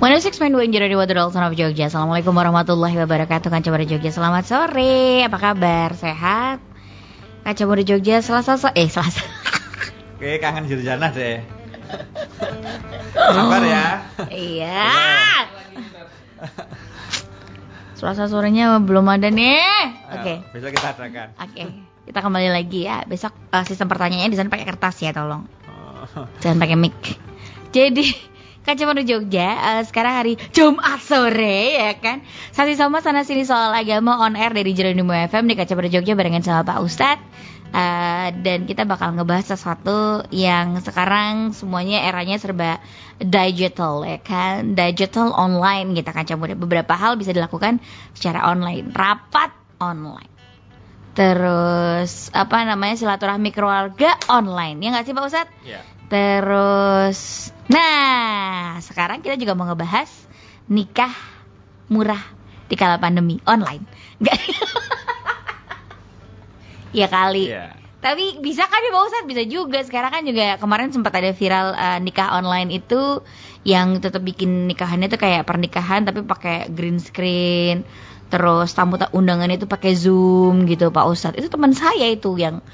106.2 Injero di Water Dolson of Jogja. Assalamualaikum warahmatullahi wabarakatuh Kaca Muda Jogja. Selamat sore. Apa kabar? Sehat? Kaca Muda Jogja Selasa so Eh Selasa. Oke kangen Jurjana deh. Sabar ya? Iya. Selasa sorenya belum ada nih. Oke. Ayo, Besok kita adakan. Oke Kita kembali lagi ya. Besok eh, sistem pertanyaannya di sana pakai kertas ya tolong. Oh. Jangan pakai mic. Jadi Kacamata Jogja eh, sekarang hari Jumat sore ya kan. Sasi sama sana sini soal agama on air dari Jeronimo FM di Kacamata Jogja barengan sama Pak Ustadz. Eh, dan kita bakal ngebahas sesuatu yang sekarang semuanya eranya serba digital ya kan? Digital online gitu kan? Muda beberapa hal bisa dilakukan secara online rapat online. Terus apa namanya silaturahmi keluarga online ya nggak sih Pak Ustadz Ya Terus, nah sekarang kita juga mau ngebahas nikah murah di kala pandemi online. Enggak? ya kali. Iya Tapi bisa kan ya Pak Ustadz? Bisa juga. Sekarang kan juga kemarin sempat ada viral eh, nikah online itu yang tetap bikin nikahannya tuh kayak pernikahan tapi pakai green screen. Terus tamu ta- undangannya itu pakai Zoom gitu Pak Ustadz. Itu teman saya itu yang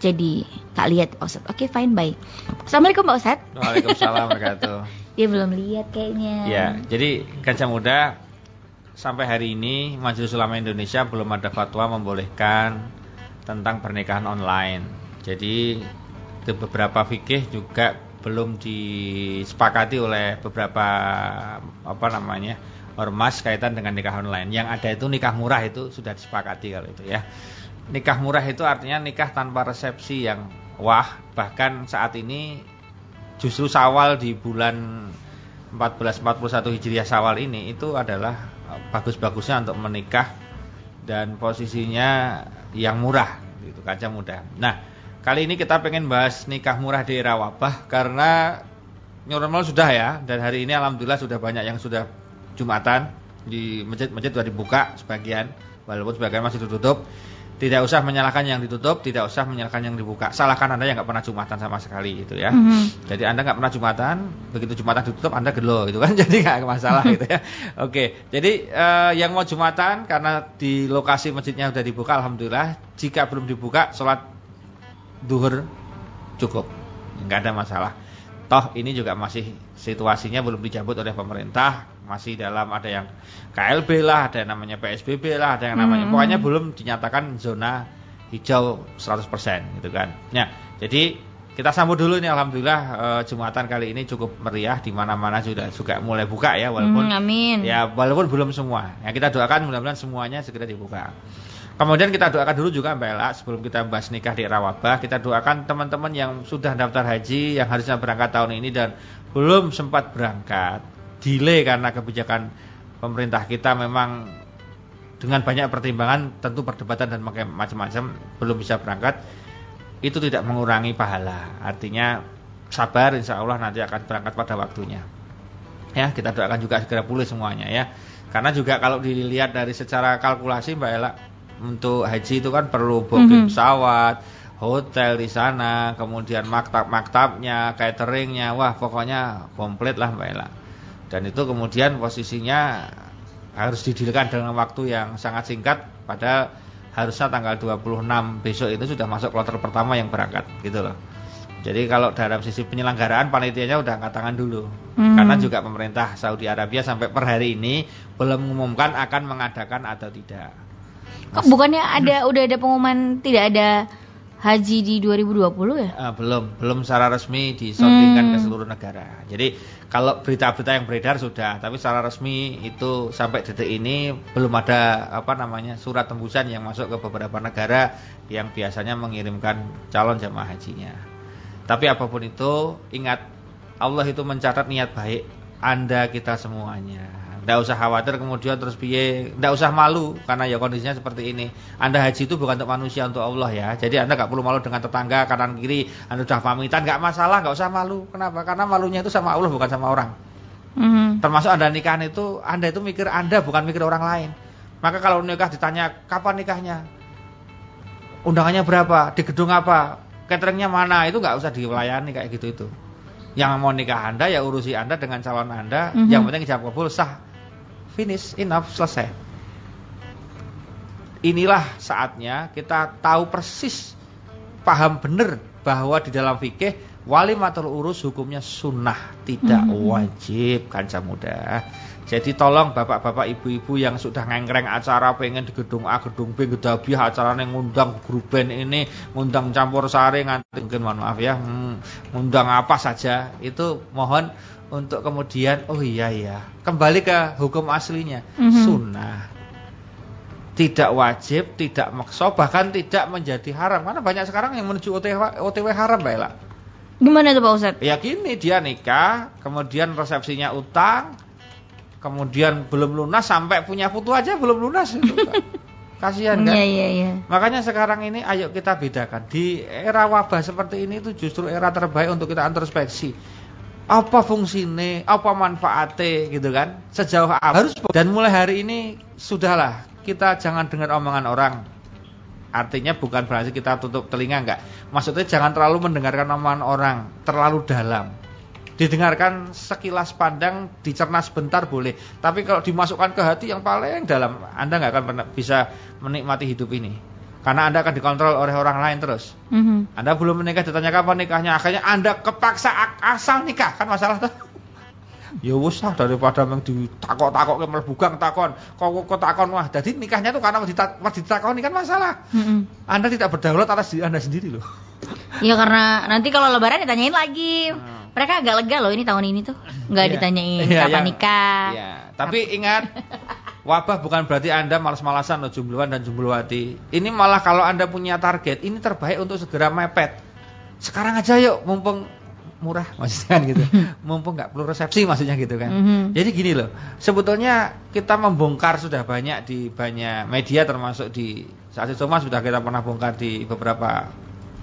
jadi tak lihat Pak Ustadz. Oke fine bye. Assalamualaikum Pak Ustadz. Waalaikumsalam warahmatullahi Dia belum lihat kayaknya. Ya jadi Kaca Muda Sampai hari ini Majelis Ulama Indonesia belum ada fatwa membolehkan Tentang pernikahan online Jadi di beberapa fikih juga belum disepakati oleh beberapa apa namanya ormas kaitan dengan nikah online. Yang ada itu nikah murah itu sudah disepakati kalau itu ya. Nikah murah itu artinya nikah tanpa resepsi yang wah, bahkan saat ini justru Sawal di bulan 1441 Hijriah Sawal ini itu adalah eh, bagus-bagusnya untuk menikah dan posisinya yang murah gitu kaca muda. Nah, kali ini kita pengen bahas nikah murah di era wabah karena normal sudah ya dan hari ini alhamdulillah sudah banyak yang sudah Jumatan di masjid-masjid sudah dibuka sebagian walaupun sebagian masih tutup. Tidak usah menyalahkan yang ditutup, tidak usah menyalahkan yang dibuka. Salahkan Anda yang nggak pernah Jumatan sama sekali itu ya. Mhm. Jadi Anda nggak pernah Jumatan, begitu Jumatan ditutup Anda gelo gitu kan. Jadi nggak masalah gitu ya. Oke, jadi eh, yang mau Jumatan karena di lokasi masjidnya sudah dibuka alhamdulillah. Jika belum dibuka sholat duhur cukup. nggak ada masalah. Toh ini juga masih situasinya belum dicabut oleh pemerintah, masih dalam ada yang KLB lah, ada yang namanya PSBB lah, ada yang namanya Hmm. pokoknya belum dinyatakan zona hijau 100% gitu kan. Ya, jadi kita sambut dulu nih alhamdulillah eh, Jumatan kali ini cukup meriah di mana-mana sudah juga mulai buka ya walaupun Hmm, amin. ya walaupun belum semua. Ya kita doakan mudah-mudahan semuanya segera dibuka. Kemudian kita doakan dulu juga Mbak Ella sebelum kita bahas nikah di era wabah, kita doakan teman-teman yang sudah daftar haji yang harusnya berangkat tahun ini dan belum sempat berangkat, delay karena kebijakan pemerintah kita memang dengan banyak pertimbangan, tentu perdebatan dan macam-macam belum bisa berangkat, itu tidak mengurangi pahala. Artinya sabar, insya Allah nanti akan berangkat pada waktunya. Ya, kita doakan juga segera pulih semuanya ya. Karena juga kalau dilihat dari secara kalkulasi Mbak Ella untuk haji itu kan perlu booking Mhm. pesawat, hotel di sana, kemudian maktab-maktabnya, cateringnya, wah pokoknya komplit lah Mbak Ella. Dan itu kemudian posisinya harus didirikan dengan waktu yang sangat singkat padahal harusnya tanggal 26 besok itu sudah masuk kloter pertama yang berangkat gitu loh. Jadi kalau dalam sisi penyelenggaraan panitianya udah angkat tangan dulu. Hmm. Karena juga pemerintah Saudi Arabia sampai per hari ini belum mengumumkan akan mengadakan atau tidak. Kok bukannya ada udah ada pengumuman tidak ada haji di 2020 ya? Ah, belum, belum secara resmi disondingkan Hmm. ke seluruh negara. Jadi kalau berita-berita yang beredar sudah, tapi secara resmi itu sampai detik ini belum ada apa namanya surat tembusan yang masuk ke beberapa negara yang biasanya mengirimkan calon jamaah hajinya. Tapi apa pun itu, ingat Allah itu mencatat niat baik Anda kita semuanya. Tidak usah khawatir kemudian terus piye, tidak usah malu karena ya kondisinya seperti ini. Anda haji itu bukan untuk manusia untuk Allah ya. Jadi Anda nggak perlu malu dengan tetangga kanan kiri. Anda sudah pamitan nggak masalah, nggak usah malu. Kenapa? Karena malunya itu sama Allah bukan sama orang. Mhm. Termasuk Anda nikahan itu, Anda itu mikir Anda bukan mikir orang lain. Maka kalau nikah ditanya kapan nikahnya, undangannya berapa, di gedung apa, cateringnya mana, itu nggak usah dilayani kayak gitu itu. Yang mau nikah Anda ya urusi Anda dengan calon Anda, Mhm. yang penting ijab kabul sah. Finish, enough, selesai. Inilah saatnya kita tahu persis paham benar bahwa di dalam fikih walimatul urus hukumnya sunnah, tidak Mhm. wajib kanca muda. Jadi tolong bapak-bapak ibu-ibu yang sudah ngengkreng acara pengen di gedung A, gedung B, gedabiah acaranya ngundang grup band ini, ngundang campur sari nganti mungkin mohon maaf ya, hmm, ngundang apa saja itu mohon untuk kemudian oh iya ya kembali ke hukum aslinya Mhm. sunnah tidak wajib, tidak makso, bahkan tidak menjadi haram. Karena banyak sekarang yang menuju OTW, OTW haram, Mbak. Gimana tuh Pak Ustadz? Ya gini, dia nikah, kemudian resepsinya utang, kemudian belum lunas sampai punya putu aja belum lunas itu. Mbak. Kasihan kan? Iya iya iya. Makanya sekarang ini ayo kita bedakan. Di era wabah seperti ini itu justru era terbaik untuk kita introspeksi. Apa fungsinya, apa manfaatnya gitu kan? Sejauh apa? Harus dan mulai hari ini sudahlah kita jangan dengar omongan orang. Artinya bukan berarti kita tutup telinga enggak. Maksudnya jangan terlalu mendengarkan omongan orang terlalu dalam. Didengarkan sekilas pandang, dicerna sebentar boleh. Tapi kalau dimasukkan ke hati yang paling dalam, Anda nggak akan pernah bisa menikmati hidup ini. Karena Anda akan dikontrol oleh orang lain terus. Mhm. Anda belum menikah ditanya kapan nikahnya, akhirnya Anda kepaksa asal nikah, kan masalah tuh. Ya wis lah daripada meng ditakok-takok ke mlebugang takon, kok kok takon wah. Jadi nikahnya tuh karena dita- ditakoni kan masalah. Mhm. Anda tidak berdaulat atas diri Anda sendiri loh. Iya karena nanti kalau lebaran ditanyain lagi. Hmm. Mereka agak lega loh ini tahun ini tuh. Nggak Iya. ditanyain Iya, kapan yang- nikah. Iya, tapi ingat wabah bukan berarti Anda malas-malasan loh jumluan dan jumluwati. Ini malah kalau Anda punya target, ini terbaik untuk segera mepet. Sekarang aja yuk, mumpung murah maksudnya kan gitu. mumpung nggak perlu resepsi maksudnya gitu kan. Mhm. Jadi gini loh, sebetulnya kita membongkar sudah banyak di banyak media termasuk di saat itu mas sudah kita pernah bongkar di beberapa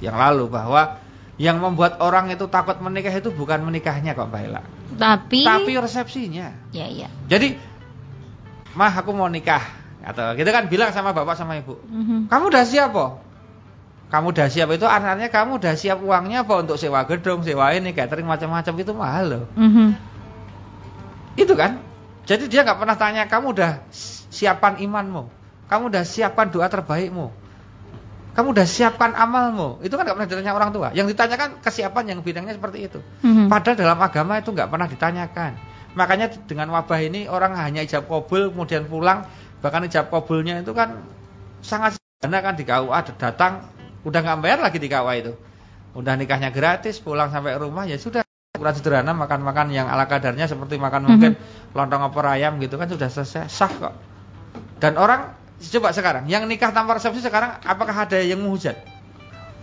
yang lalu bahwa yang membuat orang itu takut menikah itu bukan menikahnya kok Mbak Ella, Tapi, tapi resepsinya. ya iya. Jadi, mah aku mau nikah atau gitu kan bilang sama bapak sama ibu, Mhm. kamu udah siap po? Kamu udah siap itu artinya kamu udah siap uangnya apa untuk sewa gedung, sewa ini, catering macam-macam itu mahal loh. Mhm. Itu kan. Jadi dia nggak pernah tanya kamu udah siapan imanmu, kamu udah siapkan doa terbaikmu, kamu udah siapkan amalmu. Itu kan nggak pernah ditanya orang tua. Yang ditanyakan kesiapan yang bidangnya seperti itu. Mhm. Padahal dalam agama itu nggak pernah ditanyakan. Makanya dengan wabah ini orang hanya ijab kabul kemudian pulang, bahkan ijab kabulnya itu kan sangat sederhana kan di KUA datang udah nggak bayar lagi di KUA itu. Udah nikahnya gratis, pulang sampai rumah ya sudah ukuran sederhana makan-makan yang ala kadarnya seperti makan mungkin lontong opor ayam gitu kan sudah selesai sah kok. Dan orang coba sekarang yang nikah tanpa resepsi sekarang apakah ada yang menghujat?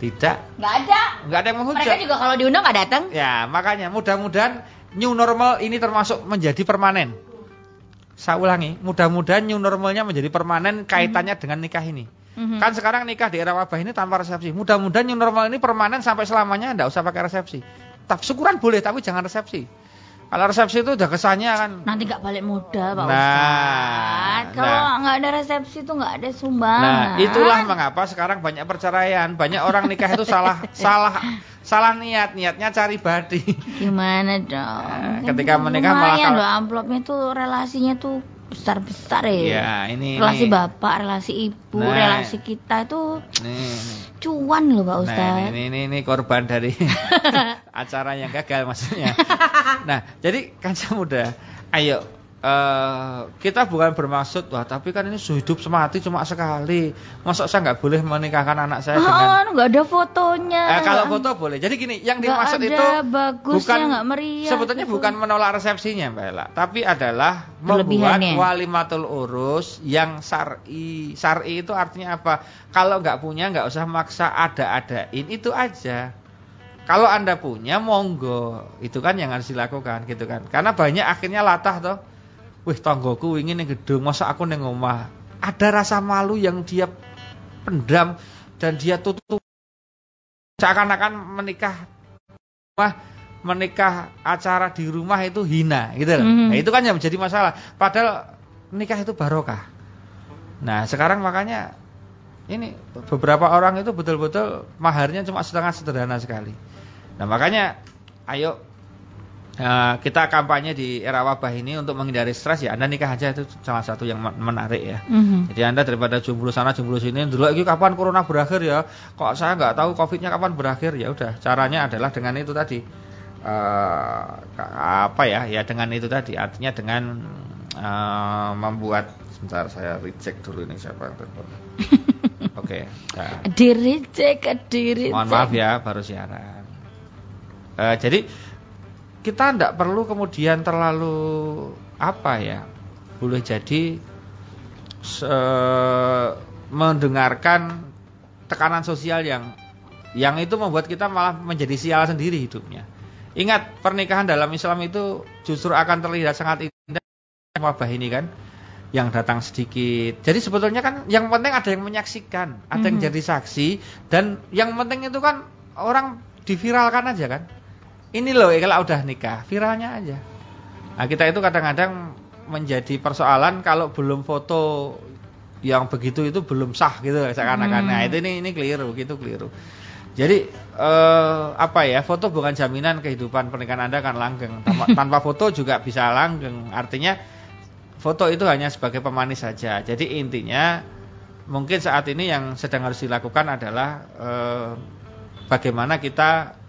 Tidak, Nggak ada. nggak ada yang menghujat. Mereka juga kalau diundang nggak datang. Ya, makanya mudah-mudahan new normal ini termasuk menjadi permanen. Saya ulangi, mudah-mudahan new normalnya menjadi permanen kaitannya dengan nikah ini. Mhm. Kan sekarang nikah di era wabah ini tanpa resepsi. Mudah-mudahan new normal ini permanen sampai selamanya enggak usah pakai resepsi. Tak syukuran boleh tapi jangan resepsi. Kalau resepsi itu udah kesannya kan Nanti nggak balik modal Pak Nah, Ustadz. Kalau nah. nggak ada resepsi tuh nggak ada sumbangan. Nah, itulah mengapa sekarang banyak perceraian, banyak orang nikah itu salah salah salah niat, niatnya cari badi. Gimana dong? Nah, ketika menikah malah kalau- loh amplopnya tuh relasinya tuh besar-besar ya. Ya, ini relasi ini. bapak, relasi ibu, Nah. relasi kita itu Nih, cuan loh Pak Nah, Ustadz. ini, ini, ini korban dari acara yang gagal maksudnya. Nah, jadi kancah muda, ayo eh kita bukan bermaksud wah tapi kan ini hidup semati cuma sekali. Masa saya nggak boleh menikahkan anak saya dengan Ah, nggak ada fotonya. Eh, kalau foto boleh. Jadi gini, yang Nggak dimaksud ada itu bagusnya, bukan nggak meriah sebetulnya gitu. bukan menolak resepsinya, Mbak Ella, tapi adalah membuat walimatul urus yang syar'i. Syar'i itu artinya apa? Kalau nggak punya nggak usah maksa ada-adain, itu aja. Kalau Anda punya monggo, itu kan yang harus dilakukan gitu kan. Karena banyak akhirnya latah toh. Wih, tanggoku ingin ning gedung, masa aku omah. Ada rasa malu yang dia pendam dan dia tutup seakan-akan menikah rumah menikah acara di rumah itu hina gitu loh. Mhm. Nah, itu kan yang menjadi masalah. Padahal nikah itu barokah. Nah, sekarang makanya ini beberapa orang itu betul-betul maharnya cuma setengah sederhana sekali. Nah, makanya ayo eh, kita kampanye di era wabah ini untuk menghindari stres ya Anda nikah aja itu salah satu yang men- menarik ya. Mhm. Jadi Anda daripada jomblo sana jomblo sini dulu lagi kapan corona berakhir ya? Kok saya nggak tahu covidnya kapan berakhir ya udah caranya adalah dengan itu tadi ka- apa ya ya dengan itu tadi artinya dengan eh, membuat sebentar saya recheck dulu ini siapa yang telepon. Oke, nah. Diri cek, diri Mohon maaf ya, baru siaran. Eh, jadi kita tidak perlu kemudian terlalu apa ya, boleh jadi se- mendengarkan tekanan sosial yang yang itu membuat kita malah menjadi sial sendiri hidupnya. Ingat pernikahan dalam Islam itu justru akan terlihat sangat indah wabah ini kan yang datang sedikit. Jadi sebetulnya kan yang penting ada yang menyaksikan, ada yang Mhm. jadi saksi dan yang penting itu kan orang diviralkan aja kan. Ini loh kalau udah nikah, viralnya aja. Nah, kita itu kadang-kadang menjadi persoalan kalau belum foto yang begitu itu belum sah gitu seakan-akan. Hmm. Nah, itu ini ini keliru, gitu keliru. Jadi eh, apa ya foto bukan jaminan kehidupan pernikahan anda akan langgeng. Tanpa, tanpa foto juga bisa langgeng. Artinya foto itu hanya sebagai pemanis saja. Jadi intinya mungkin saat ini yang sedang harus dilakukan adalah eh, bagaimana kita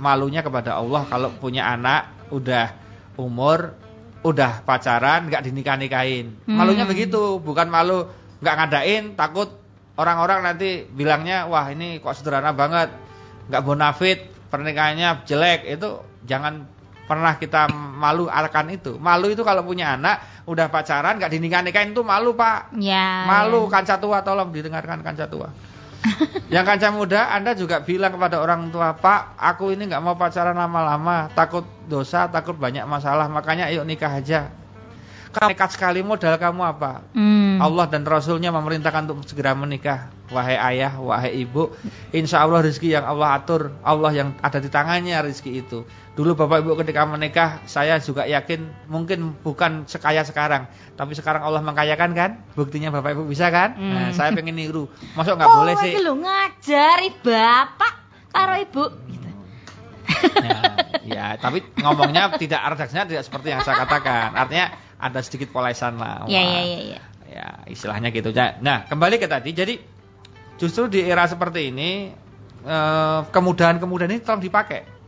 malunya kepada Allah kalau punya anak udah umur udah pacaran nggak dinikah nikahin. Malunya Hmm. begitu, bukan malu nggak ngadain takut orang-orang nanti bilangnya wah ini kok sederhana banget nggak bonafit pernikahannya jelek itu jangan pernah kita malu akan itu malu itu kalau punya anak udah pacaran nggak dinikah nikahin itu malu pak Ya. malu kanca tua tolong didengarkan kanca tua yang kanca muda anda juga bilang kepada orang tua pak aku ini nggak mau pacaran lama-lama takut dosa takut banyak masalah makanya yuk nikah aja. Kamu nekat sekali modal kamu apa? Hmm. Allah dan Rasulnya memerintahkan untuk segera menikah Wahai ayah, wahai ibu Insya Allah rezeki yang Allah atur Allah yang ada di tangannya rezeki itu Dulu bapak ibu ketika menikah Saya juga yakin mungkin bukan sekaya sekarang Tapi sekarang Allah mengkayakan kan Buktinya bapak ibu bisa kan Nah Hmm. saya pengen niru Masuk nggak oh, boleh sih lho ngajari bapak karo ibu gitu. ya, ya, tapi ngomongnya tidak redaksinya tidak seperti yang saya katakan Artinya ada sedikit polesan lah Ya Wah. ya ya ya. Ya, istilahnya gitu. Nah, kembali ke tadi. Jadi justru di era seperti ini eh, kemudahan-kemudahan ini tolong dipakai.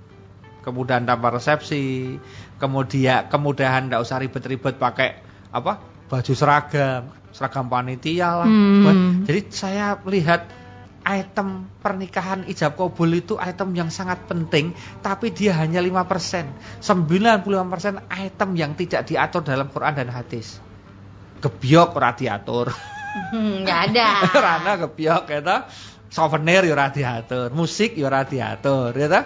Kemudahan tanpa resepsi, kemudian kemudahan tidak usah ribet-ribet pakai apa? baju seragam, seragam panitia lah. Hmm. Buat- Jadi saya lihat item pernikahan ijab kabul itu item yang sangat penting tapi dia hanya 5%. 95% item yang tidak diatur dalam Quran dan hadis. Gebyok ora diatur. Hmm, nggak ada. Rana gebyok ya toh. Souvenir ya ora diatur, musik ya ora diatur, ya toh.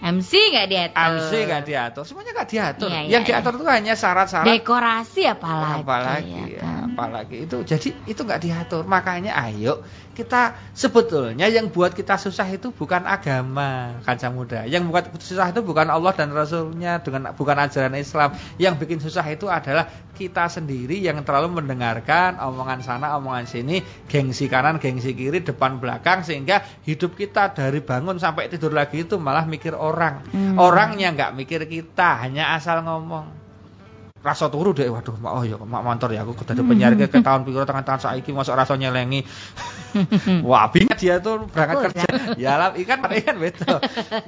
MC nggak diatur. MC nggak diatur, semuanya nggak diatur. Iya, iya, yang diatur itu hanya syarat-syarat Dekorasi apalagi. apalagi ya ya, kan? Apalagi itu jadi itu nggak diatur. Makanya ayo kita sebetulnya yang buat kita susah itu bukan agama kanca muda. Yang buat susah itu bukan Allah dan Rasulnya dengan bukan ajaran Islam. Yang bikin susah itu adalah kita sendiri yang terlalu mendengarkan omongan sana omongan sini gengsi kanan gengsi kiri depan belakang sehingga hidup kita dari bangun sampai tidur lagi itu malah mikir orang. Hmm. orangnya nggak mikir kita hanya asal ngomong rasa turu deh waduh mak oh ya mak motor ya aku kudu penyiar ke tahun piro tangan tangan saiki masuk rasa nyelengi wah bingung dia tuh berangkat Udah. kerja ya lah ikan ikan betul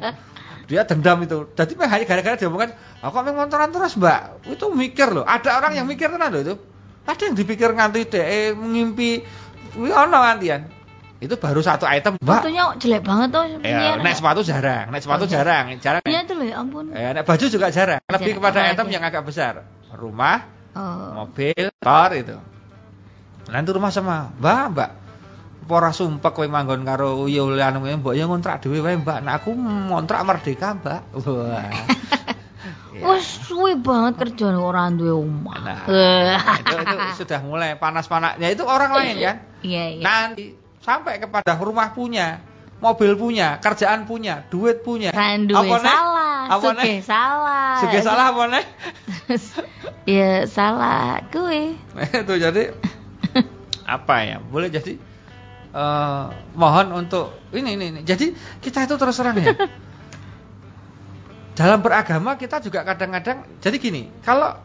dia dendam itu jadi mah hanya gara-gara dia ngomong aku memang motoran terus mbak itu mikir loh ada orang yang mikir tenan loh itu ada yang dipikir nganti deh ngimpi wih ono ngantian itu baru satu item mbak Fotonya jelek banget tuh. ya, naik sepatu jarang naik sepatu Oh, jarang jarang Iya tuh loh, ya ampun. Eh, naik baju juga jarang. Lebih Jarang. kepada item yang agak besar. Rumah, Oh. mobil, motor itu. Nanti rumah sama, Mbak, Mbak. Pora sumpah kowe manggon karo Yulian mbok ya ngontrak dhewe wae, Mbak. Nah, aku ngontrak merdeka, Mbak. Wah. Ya. Wah, suwe banget kerjaan orang duwe omah. Nah, itu, itu sudah mulai panas-panas. Ya itu orang lain kan. Iya, iya. Nanti sampai kepada rumah punya, mobil punya, kerjaan punya, duit punya. Kan duwe salah, Apa, suge salah. Suge salah apa nih? Ya salah gue. itu jadi apa ya boleh jadi eh, mohon untuk ini ini ini jadi kita itu terus terang ya dalam beragama kita juga kadang-kadang jadi gini, kalau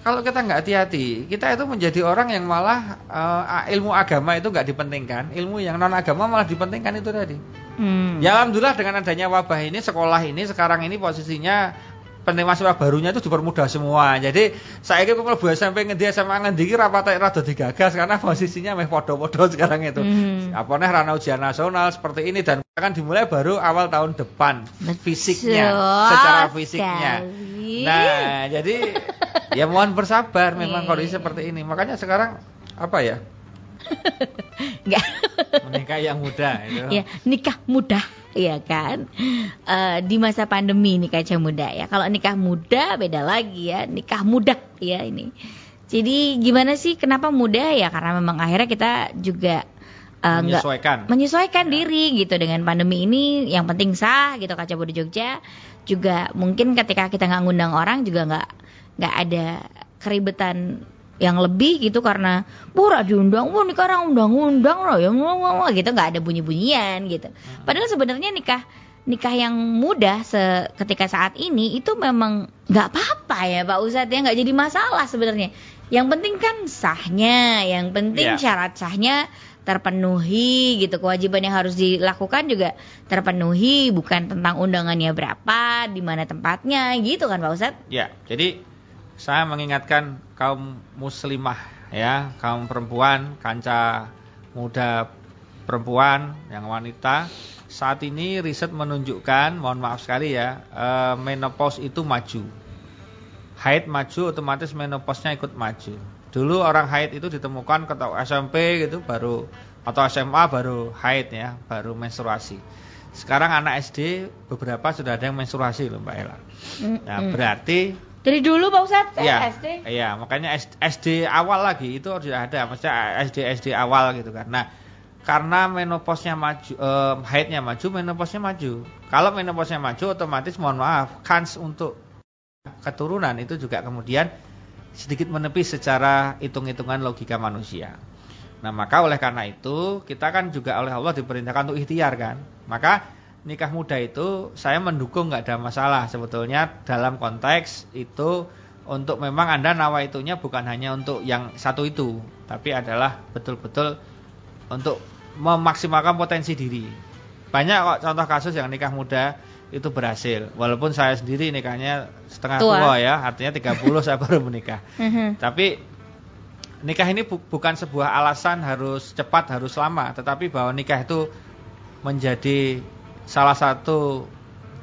kalau kita nggak hati-hati, kita itu menjadi orang yang malah uh, ilmu agama itu nggak dipentingkan, ilmu yang non agama malah dipentingkan itu tadi. Hmm. Ya alhamdulillah dengan adanya wabah ini, sekolah ini sekarang ini posisinya penerima mahasiswa barunya itu dipermudah semua. Jadi saya kira kalau buat sampai ngendi sama ngendi kira rapat rada digagas karena posisinya meh podo-podo sekarang itu. Hmm. Apa nih rana ujian nasional seperti ini dan akan dimulai baru awal tahun depan fisiknya secara fisiknya. Sekali. Nah, jadi ya mohon bersabar memang kondisi seperti ini. Makanya sekarang apa ya? Enggak. Menikah yang muda itu. Ya, nikah muda, ya kan. Uh, di masa pandemi nikah muda ya. Kalau nikah muda beda lagi ya, nikah muda ya ini. Jadi gimana sih kenapa muda ya? Karena memang akhirnya kita juga uh, menyesuaikan menyesuaikan ya. diri gitu dengan pandemi ini yang penting sah gitu kaca di Jogja juga mungkin ketika kita nggak ngundang orang juga nggak nggak ada keribetan yang lebih gitu karena murah diundang, wah nikah orang undang-undang loh ya ngomong gitu nggak ada bunyi-bunyian gitu. Hmm. Padahal sebenarnya nikah nikah yang mudah ketika saat ini itu memang nggak apa-apa ya Pak Ustadz ya nggak jadi masalah sebenarnya. Yang penting kan sahnya, yang penting yeah. syarat sahnya terpenuhi gitu kewajiban yang harus dilakukan juga terpenuhi bukan tentang undangannya berapa di mana tempatnya gitu kan Pak Ustadz? Ya jadi saya mengingatkan kaum muslimah ya, kaum perempuan, kanca muda perempuan yang wanita. Saat ini riset menunjukkan, mohon maaf sekali ya, eh, menopause itu maju. Haid maju, otomatis menopausnya ikut maju. Dulu orang haid itu ditemukan ketika SMP gitu baru atau SMA baru haid ya, baru menstruasi. Sekarang anak SD beberapa sudah ada yang menstruasi loh Mbak Ella. Nah, berarti dari dulu Pak Ustadz, ya, SD? Iya, makanya SD awal lagi itu sudah ada, maksudnya SD SD awal gitu kan. Nah, karena menopausnya maju, eh, haidnya maju, menopausnya maju. Kalau menopausnya maju, otomatis mohon maaf, kans untuk keturunan itu juga kemudian sedikit menepis secara hitung-hitungan logika manusia. Nah, maka oleh karena itu kita kan juga oleh Allah diperintahkan untuk ikhtiar kan. Maka nikah muda itu saya mendukung nggak ada masalah. Sebetulnya dalam konteks itu untuk memang anda nawa itunya bukan hanya untuk yang satu itu tapi adalah betul-betul untuk memaksimalkan potensi diri. Banyak kok contoh kasus yang nikah muda itu berhasil. Walaupun saya sendiri nikahnya setengah tua, tua ya artinya 30 saya baru menikah. Mhm. tapi nikah ini bu bukan sebuah alasan harus cepat harus lama. Tetapi bahwa nikah itu menjadi salah satu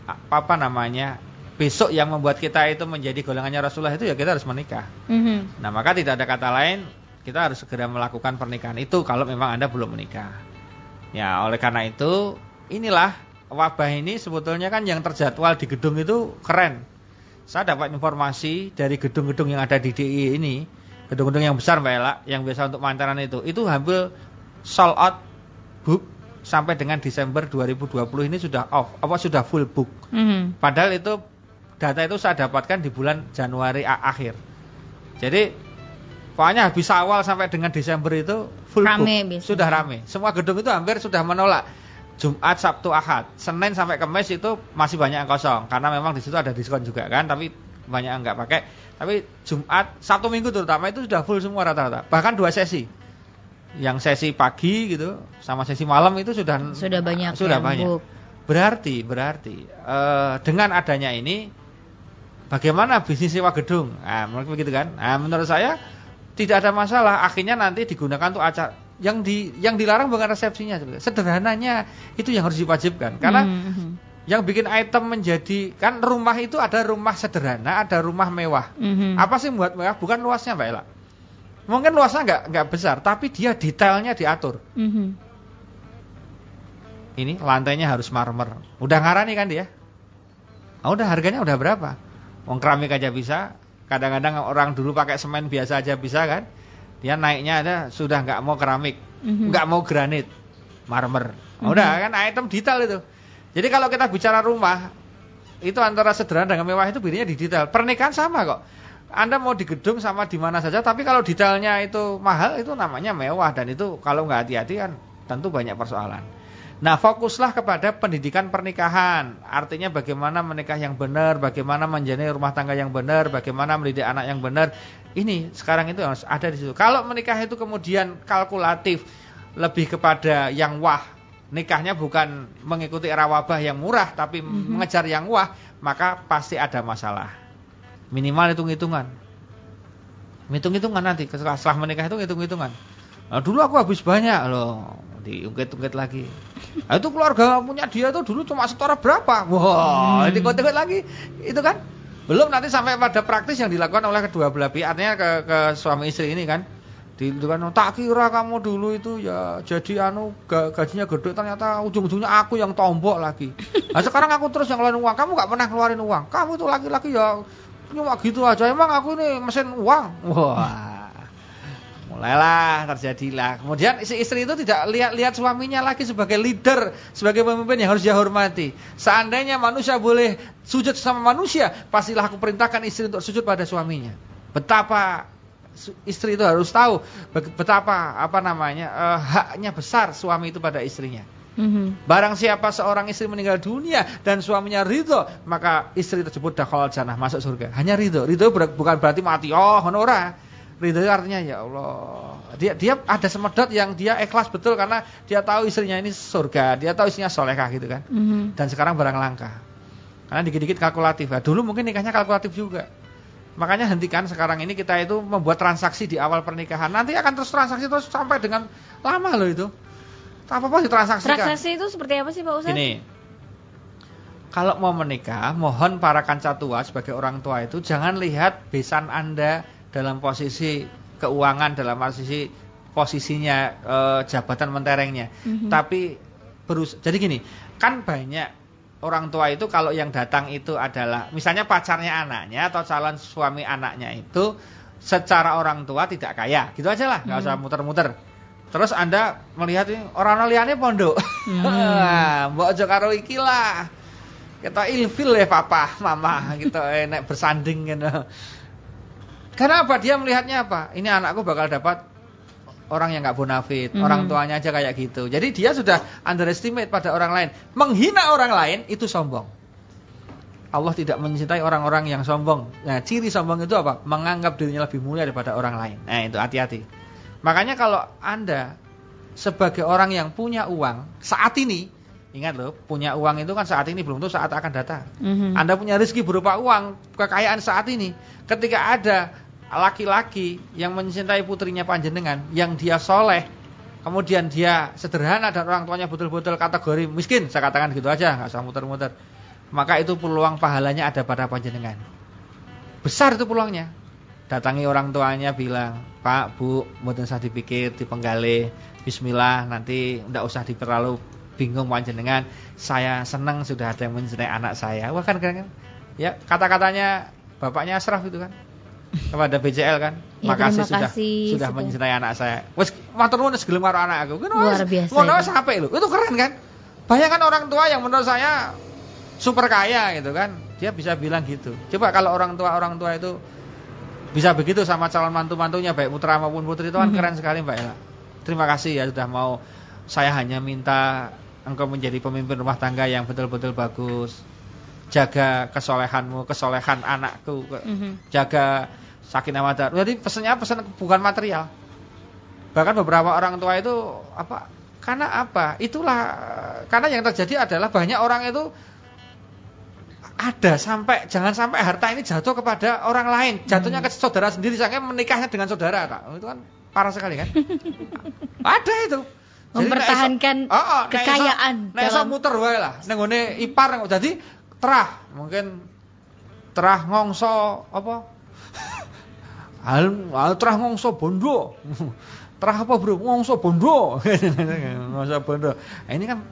apa namanya besok yang membuat kita itu menjadi golongannya Rasulullah itu ya kita harus menikah. Mm-hmm. Nah maka tidak ada kata lain kita harus segera melakukan pernikahan itu kalau memang anda belum menikah. Ya oleh karena itu inilah wabah ini sebetulnya kan yang terjadwal di gedung itu keren. Saya dapat informasi dari gedung-gedung yang ada di DI ini, gedung-gedung yang besar Mbak Ella, yang biasa untuk mantaran itu, itu hampir sold out book sampai dengan Desember 2020 ini sudah off, apa sudah full book. Mm -hmm. Padahal itu data itu saya dapatkan di bulan Januari akhir. Jadi pokoknya habis awal sampai dengan Desember itu full rame, book, sudah rame. Semua gedung itu hampir sudah menolak. Jumat, Sabtu, Ahad, Senin sampai Kamis itu masih banyak yang kosong karena memang di situ ada diskon juga kan, tapi banyak yang nggak pakai. Tapi Jumat, Sabtu, Minggu terutama itu sudah full semua rata-rata. Bahkan dua sesi yang sesi pagi gitu sama sesi malam itu sudah sudah banyak sudah banyak. Berarti berarti uh, dengan adanya ini bagaimana bisnis sewa gedung? Nah, menurut begitu kan? Nah, menurut saya tidak ada masalah. Akhirnya nanti digunakan untuk acara yang di yang dilarang bukan resepsinya sebenarnya. Sederhananya itu yang harus diwajibkan karena mm -hmm. yang bikin item menjadi kan rumah itu ada rumah sederhana, ada rumah mewah. Mm -hmm. Apa sih buat mewah? Bukan luasnya, Mbak Ella Mungkin luasnya nggak nggak besar, tapi dia detailnya diatur. Mm -hmm. Ini lantainya harus marmer. Udah ngarani kan dia? Oh, udah harganya udah berapa? Wong keramik aja bisa. Kadang-kadang orang dulu pakai semen biasa aja bisa kan? Dia naiknya ada sudah nggak mau keramik, mm -hmm. mau granit, marmer. Oh, udah mm -hmm. kan item detail itu. Jadi kalau kita bicara rumah, itu antara sederhana dengan mewah itu bedanya di detail. Pernikahan sama kok. Anda mau di gedung sama di mana saja, tapi kalau detailnya itu mahal itu namanya mewah dan itu kalau nggak hati-hati kan tentu banyak persoalan. Nah, fokuslah kepada pendidikan pernikahan. Artinya bagaimana menikah yang benar, bagaimana menjalani rumah tangga yang benar, bagaimana mendidik anak yang benar. Ini sekarang itu harus ada di situ. Kalau menikah itu kemudian kalkulatif, lebih kepada yang wah, nikahnya bukan mengikuti era wabah yang murah, tapi mm -hmm. mengejar yang wah, maka pasti ada masalah. Minimal hitung-hitungan. Hitung-hitungan nanti setelah menikah itu hitung-hitungan. Nah, dulu aku habis banyak loh, diungkit-ungkit lagi. Nah, itu keluarga punya dia tuh dulu cuma setora berapa? Wah, wow, hmm. diungkit lagi. Itu kan belum nanti sampai pada praktis yang dilakukan oleh kedua belah pihak, artinya ke, ke suami istri ini kan. Di, itu kan tak kira kamu dulu itu ya jadi anu gajinya gede ternyata ujung-ujungnya aku yang tombok lagi. Nah sekarang aku terus yang ngeluarin uang, kamu nggak pernah ngeluarin uang. Kamu tuh laki-laki ya cuma gitu aja. Emang aku ini mesin uang. Wah mulailah terjadilah. Kemudian si istri itu tidak lihat-lihat suaminya lagi sebagai leader, sebagai pemimpin yang harus dia hormati. Seandainya manusia boleh sujud sama manusia, pastilah aku perintahkan istri untuk sujud pada suaminya. Betapa istri itu harus tahu betapa apa namanya uh, haknya besar suami itu pada istrinya. Mm-hmm. Barang siapa seorang istri meninggal dunia dan suaminya ridho, maka istri tersebut dakhala jannah masuk surga. Hanya ridho. Ridho bukan berarti mati. Oh, honora. Ridho artinya ya Allah. Dia dia ada semedot yang dia ikhlas betul karena dia tahu istrinya ini surga, dia tahu istrinya solehah gitu kan. Mm -hmm. Dan sekarang barang langka. Karena dikit-dikit kalkulatif. Nah, dulu mungkin nikahnya kalkulatif juga. Makanya hentikan sekarang ini kita itu membuat transaksi di awal pernikahan. Nanti akan terus transaksi terus sampai dengan lama loh itu. Apa-apa ditransaksikan. Transaksi itu seperti apa sih Pak Ustaz? Ini. Kalau mau menikah, mohon para kanca tua sebagai orang tua itu jangan lihat besan Anda dalam posisi keuangan dalam posisi posisinya e, jabatan menterengnya. Mm -hmm. Tapi berus jadi gini, kan banyak orang tua itu kalau yang datang itu adalah misalnya pacarnya anaknya atau calon suami anaknya itu secara orang tua tidak kaya. Gitu aja lah, nggak mm. usah muter-muter. Terus Anda melihat ini orang liane pondok. Hmm. Mbok aja karo iki lah. Kita ilfil ya papa, mama gitu enak bersanding gitu. Karena apa? Dia melihatnya apa? Ini anakku bakal dapat orang yang nggak bonafit, hmm. orang tuanya aja kayak gitu. Jadi dia sudah underestimate pada orang lain. Menghina orang lain itu sombong. Allah tidak mencintai orang-orang yang sombong. Nah, ciri sombong itu apa? Menganggap dirinya lebih mulia daripada orang lain. Nah, itu hati-hati. Makanya kalau Anda sebagai orang yang punya uang saat ini, ingat loh, punya uang itu kan saat ini belum tentu saat akan datang. Mm -hmm. Anda punya rezeki berupa uang, kekayaan saat ini. Ketika ada laki-laki yang mencintai putrinya panjenengan, yang dia soleh, kemudian dia sederhana dan orang tuanya betul-betul kategori miskin, saya katakan gitu aja, nggak usah muter-muter. Maka itu peluang pahalanya ada pada panjenengan. Besar itu peluangnya. Datangi orang tuanya bilang, Pak, Bu, mboten usah dipikir, dipenggali, Bismillah, nanti ndak usah diperlalu bingung panjenengan. Saya senang sudah ada yang mencintai anak saya. Wah kan kan, ya kata-katanya bapaknya Asraf itu kan kepada BCL kan. Ya, Makasih sudah sudah mencintai anak saya. Wes matur nuwun gelem karo anak aku. Luar biasa. Ngono sampai lho. Itu keren kan? Bayangkan orang tua yang menurut saya super kaya gitu kan. Dia bisa bilang gitu. Coba kalau orang tua orang tua itu bisa begitu sama calon mantu-mantunya baik putra maupun putri itu kan mm -hmm. keren sekali Mbak Ella. Terima kasih ya sudah mau saya hanya minta engkau menjadi pemimpin rumah tangga yang betul-betul bagus jaga kesolehanmu, kesolehan anakku, mm -hmm. jaga sakinah mawaddah. Jadi pesannya pesan bukan material. Bahkan beberapa orang tua itu apa? Karena apa? Itulah karena yang terjadi adalah banyak orang itu ada sampai jangan sampai harta ini jatuh kepada orang lain, jatuhnya hmm. ke saudara sendiri, saya menikahnya dengan saudara, Kak. Itu kan parah sekali kan? ada itu. Mempertahankan oh, oh, kekayaan. Nek dalam... muter wae lah. Ning ipar jadi terah mungkin terah ngongso apa hal, hal terah ngongso bondo terah apa bro ngongso bondo ngongso bondo nah, ini kan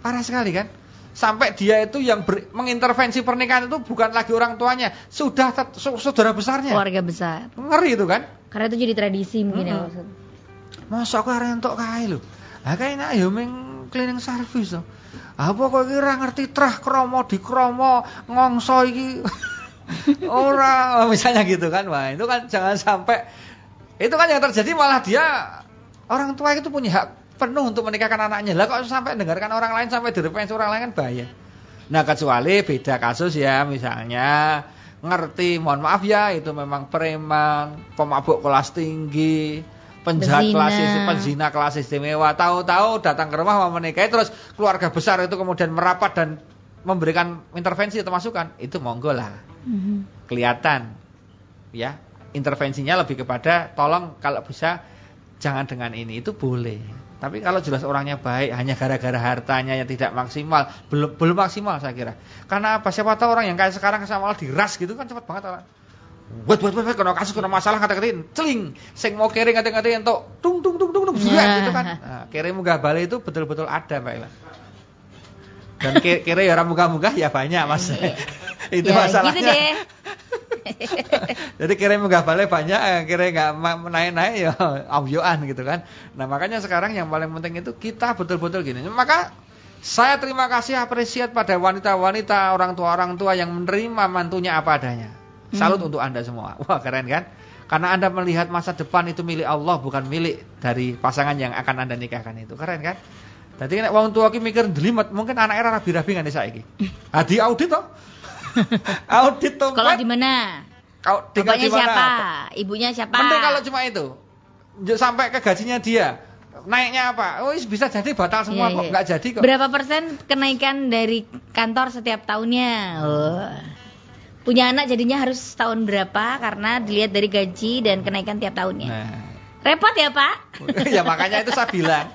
parah sekali kan sampai dia itu yang ber, mengintervensi pernikahan itu bukan lagi orang tuanya sudah saudara besarnya. Keluarga besar. Ngeri itu kan? Karena itu jadi tradisi mungkin hmm. ya maksud. Masa aku arek entuk kae lho? Lah kae nak ya ming cleaning service loh apa kok kira ngerti trah kromo di kromo ngongso iki. Ora misalnya gitu kan. Wah itu kan jangan sampai itu kan yang terjadi malah dia orang tua itu punya hak penuh untuk menikahkan anaknya. Lah kok sampai dengarkan orang lain sampai direferensi orang lain kan bahaya. Nah, kecuali beda kasus ya, misalnya ngerti, mohon maaf ya, itu memang preman, pemabuk kelas tinggi, penjahat kelas penzina kelas istimewa. Tahu-tahu datang ke rumah mau menikahi terus keluarga besar itu kemudian merapat dan memberikan intervensi atau masukan, itu monggo lah. Mhm. Kelihatan ya, intervensinya lebih kepada tolong kalau bisa jangan dengan ini itu boleh. Tapi kalau jelas orangnya baik hanya gara-gara hartanya yang tidak maksimal, belum belum maksimal saya kira. Karena apa? Siapa tahu orang yang kayak sekarang sama diras gitu kan cepat banget orang. Buat buat buat kena kasus kena masalah kata-katain, celing, sing mau kering kata-katain entuk tung tung tung tung tung Ya. gitu kan. Nah, kere munggah balik itu betul-betul ada Mbak Ila. Dan ke- kere ya orang munggah-munggah ya banyak Mas. itu ya, masalahnya. gitu deh. Jadi kira balik banyak, eh, kira nggak naik-naik ya amyoan gitu kan. Nah makanya sekarang yang paling penting itu kita betul-betul gini. Maka saya terima kasih apresiat pada wanita-wanita orang tua orang tua yang menerima mantunya apa adanya. Salut untuk anda semua. Wah keren kan? Karena anda melihat masa depan itu milik Allah bukan milik dari pasangan yang akan anda nikahkan itu. Keren kan? Jadi nek wong tua ki mikir delimet, mungkin anaknya rabi-rabi kan saiki. Ah di audit toh. audit toh. Kalau di mana? Tinggal di mana? siapa? Ibunya siapa? Mending kalau cuma itu. Sampai ke gajinya dia. Naiknya apa? Oh, is- bisa jadi batal semua Iya, kok. iya. Nggak jadi kok. Berapa persen kenaikan dari kantor setiap tahunnya? Oh. Punya anak jadinya harus tahun berapa karena dilihat dari gaji dan kenaikan tiap tahunnya. Nah. Repot ya Pak? ya makanya itu saya bilang.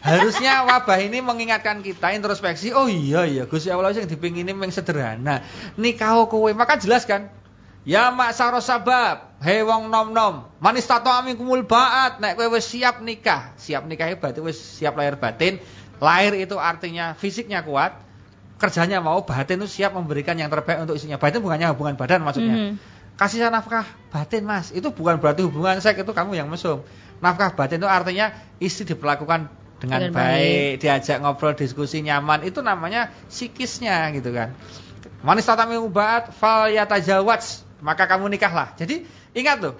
Harusnya wabah ini mengingatkan kita introspeksi. Oh iya iya, Gusti Allah yang dipingini meng sederhana. Nikah kowe, maka jelas kan? Ya mak saro sabab, hei wong nom nom, manis tato amin kumul baat, nek kowe wis siap nikah, siap nikah berarti wis siap lahir batin. Lahir itu artinya fisiknya kuat, kerjanya mau, batin itu siap memberikan yang terbaik untuk istrinya. Batin bukannya hubungan badan maksudnya. Mhm. Kasih saya nafkah batin mas, itu bukan berarti hubungan seks itu kamu yang mesum. Nafkah batin itu artinya istri diperlakukan dengan, Dengan baik, diajak ngobrol, diskusi nyaman, itu namanya psikisnya gitu kan. Manis tatami ubat fal yatajawats, maka kamu nikahlah. Jadi ingat loh,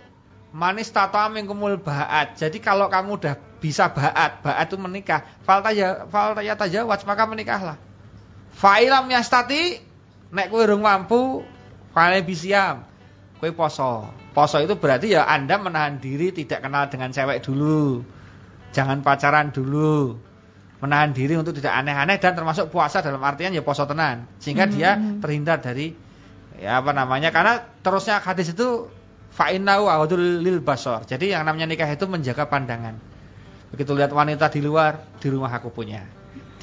manis tatami kumul baat. Jadi kalau kamu udah bisa baat, baat itu menikah, fal taja fal yatajawats, maka menikahlah. Fa'ilam yastati nek kowe urung mampu fale bisiam. Kowe poso. Poso itu berarti ya Anda menahan diri tidak kenal dengan cewek dulu. Jangan pacaran dulu. Menahan diri untuk tidak aneh-aneh dan termasuk puasa dalam artian ya poso tenan. Sehingga dia Hmm. terhindar dari ya apa namanya? Karena terusnya hadis itu fa'innahu awadul lil basor. Jadi yang namanya nikah itu menjaga pandangan. Begitu lihat wanita di luar, di rumah aku punya.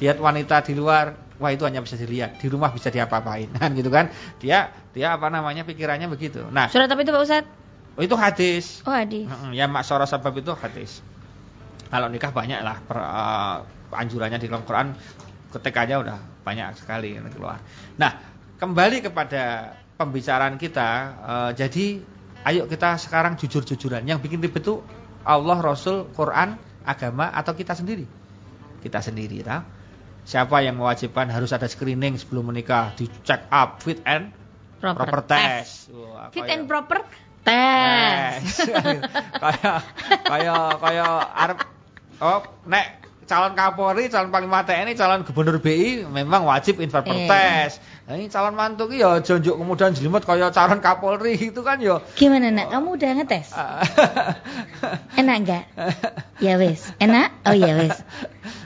Lihat wanita di luar, wah itu hanya bisa dilihat. Di rumah bisa diapa-apain. Kan gitu kan. Dia dia apa namanya pikirannya begitu. Nah, Surat apa itu Pak Ustadz? oh, itu hadis. Oh hadis. Ya maksara sabab itu hadis. Kalau nikah banyak lah per, eh, anjurannya di dalam Quran ketikanya udah banyak sekali yang keluar. Nah, kembali kepada pembicaraan kita, eh, jadi ayo kita sekarang jujur-jujuran. Yang bikin ribet itu Allah, Rasul, Quran, agama atau kita sendiri? Kita sendiri, tau? Siapa yang mewajibkan harus ada screening sebelum menikah, di check up fit and Proper, proper test. Wah, Fit and proper tes. kayak kayak kayak oh nek calon Kapolri, calon Panglima TNI, calon Gubernur BI memang wajib inverter Eh. tes. Nah, ini calon mantu ki ya jonjok kemudian jelimet kayak calon Kapolri itu kan ya. Gimana nak? Kamu udah ngetes? Enak enggak? Ya wes. Enak? Oh ya wes.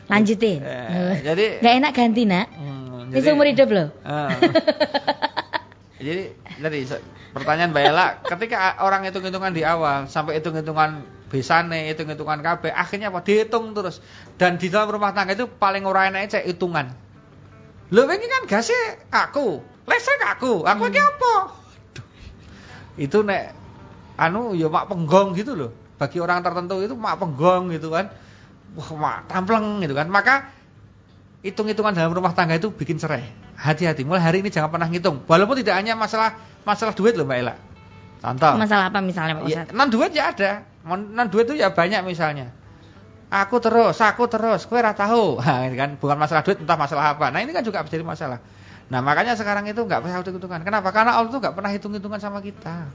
Lanjutin. Eh, jadi Enggak enak ganti nak. Hmm, Ini seumur hidup loh. Ah. Jadi tadi pertanyaan Mbak Ella, ketika orang hitung-hitungan di awal sampai hitung-hitungan besane, hitung-hitungan KB, akhirnya apa? Dihitung terus. Dan di dalam rumah tangga itu paling ora enake cek hitungan. Lho ini kan gase aku, listrik aku, aku iki apa? Itu nek anu ya mak penggong gitu loh. Bagi orang tertentu itu mak penggong gitu kan. Wah, mak tampleng gitu kan. Maka hitung-hitungan dalam rumah tangga itu bikin cerai. Hati-hati, mulai hari ini jangan pernah ngitung. Walaupun tidak hanya masalah masalah duit loh Mbak Ella. Contoh. Masalah apa misalnya Pak Ya, Ustadz? non duit ya ada. Non duit itu ya banyak misalnya. Aku terus, aku terus, kowe ora tahu. Nah, kan bukan masalah duit, entah masalah apa. Nah, ini kan juga bisa jadi masalah. Nah, makanya sekarang itu nggak pernah hitung-hitungan. Kenapa? Karena Allah tuh nggak pernah hitung-hitungan sama kita.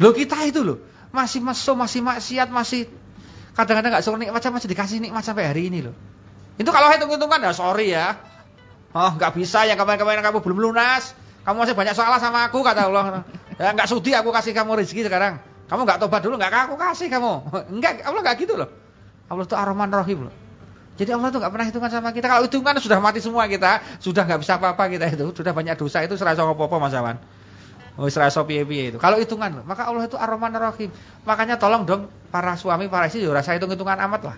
Loh kita itu loh, masih mesum, masih maksiat, masih kadang-kadang nggak suruh nikmat masih dikasih nikmat sampai hari ini loh. Itu kalau hitung-hitungan ya sorry ya. Oh, nggak bisa yang kemarin-kemarin kamu belum lunas. Kamu masih banyak salah sama aku kata Allah. Ya nggak sudi aku kasih kamu rezeki sekarang. Kamu nggak tobat dulu nggak aku kasih kamu. Enggak, Allah nggak gitu loh. Allah itu Ar-Rahman loh. Jadi Allah tuh nggak pernah hitungan sama kita. Kalau hitungan sudah mati semua kita, sudah nggak bisa apa-apa kita itu, sudah banyak dosa itu serasa apa-apa Mas Awan. Oh, serasa piye-piye itu. Kalau hitungan, maka Allah itu Ar-Rahman. Makanya tolong dong para suami, para istri rasa hitung-hitungan amat lah.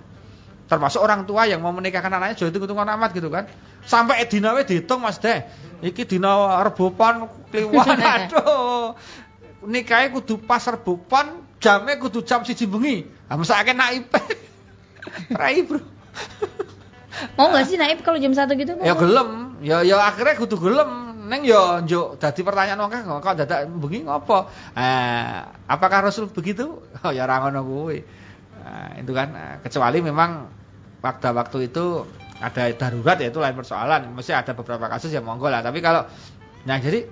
Termasuk orang tua yang mau menikahkan anaknya juga hitung-hitungan amat gitu kan. Sampai dina dihitung Mas Deh. Iki dina rebupon kliwon aduh. Nikahnya kudu pas rebupon, jamnya kudu jam siji bengi. Ah mesake naib. Rai, Bro. Mau gak sih naib kalau jam satu gitu? Ya gelem, ya ya akhirnya kudu gelem. Neng yo njuk dadi pertanyaan wong kok dadak bengi ngopo? Eh, apakah Rasul begitu? Oh ya ora ngono kuwi. Nah, itu kan eh, kecuali memang waktu-waktu itu ada darurat ya itu lain persoalan. Mesti ada beberapa kasus yang monggo lah. Tapi kalau nah jadi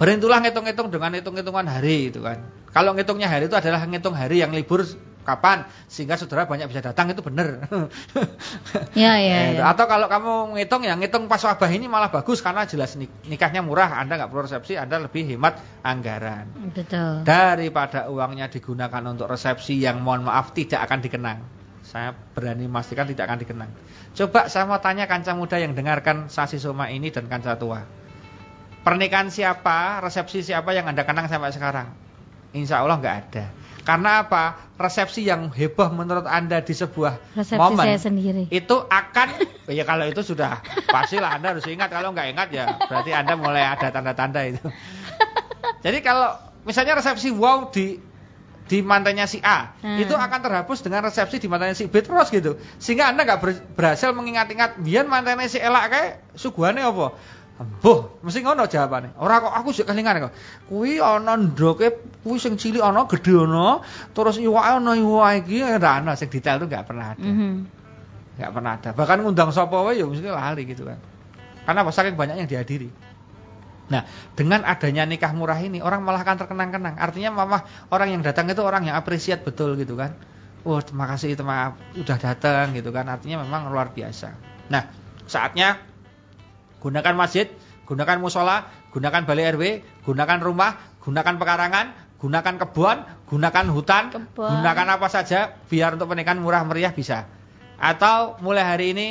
berintulah ngitung-ngitung dengan hitung-hitungan hari itu kan. Kalau ngitungnya hari itu adalah ngitung hari yang libur kapan sehingga saudara banyak bisa datang itu benar. ya, ya, ya. Atau kalau kamu ngitung ya ngitung pas wabah ini malah bagus karena jelas nikahnya murah, Anda nggak perlu resepsi, Anda lebih hemat anggaran. Betul. Daripada uangnya digunakan untuk resepsi yang mohon maaf tidak akan dikenang. Saya berani memastikan tidak akan dikenang. Coba saya mau tanya kanca muda yang dengarkan Sasi Soma ini dan kanca tua. Pernikahan siapa, resepsi siapa yang Anda kenang sampai sekarang? Insya Allah nggak ada. Karena apa? Resepsi yang heboh menurut Anda di sebuah Resepsi momen saya sendiri. itu akan ya kalau itu sudah pastilah Anda harus ingat kalau nggak ingat ya berarti Anda mulai ada tanda-tanda itu. Jadi kalau misalnya resepsi wow di di mantannya si A hmm. itu akan terhapus dengan resepsi di mantannya si B terus gitu sehingga anda nggak berhasil mengingat-ingat biar mantannya si elak kayak suguhannya apa Boh, mesti ngono jawabane. Ora kok aku sik kelingan kok. Kuwi ana ndoke kuwi sing cilik ana gedhe ana, terus iwake ana iwake iki ora ana sing detail itu enggak pernah ada. Mm -hmm. Enggak pernah ada. Bahkan ngundang sapa wae ya mesti lali gitu kan. Karena saking banyak yang dihadiri. Nah, dengan adanya nikah murah ini orang malah akan terkenang-kenang. Artinya mama orang yang datang itu orang yang apresiat betul gitu kan. Oh, terima kasih terima udah datang gitu kan. Artinya memang luar biasa. Nah, saatnya gunakan masjid, gunakan musola, gunakan balai RW, gunakan rumah, gunakan pekarangan, gunakan kebun, gunakan hutan, kebun. gunakan apa saja biar untuk pernikahan murah meriah bisa. Atau mulai hari ini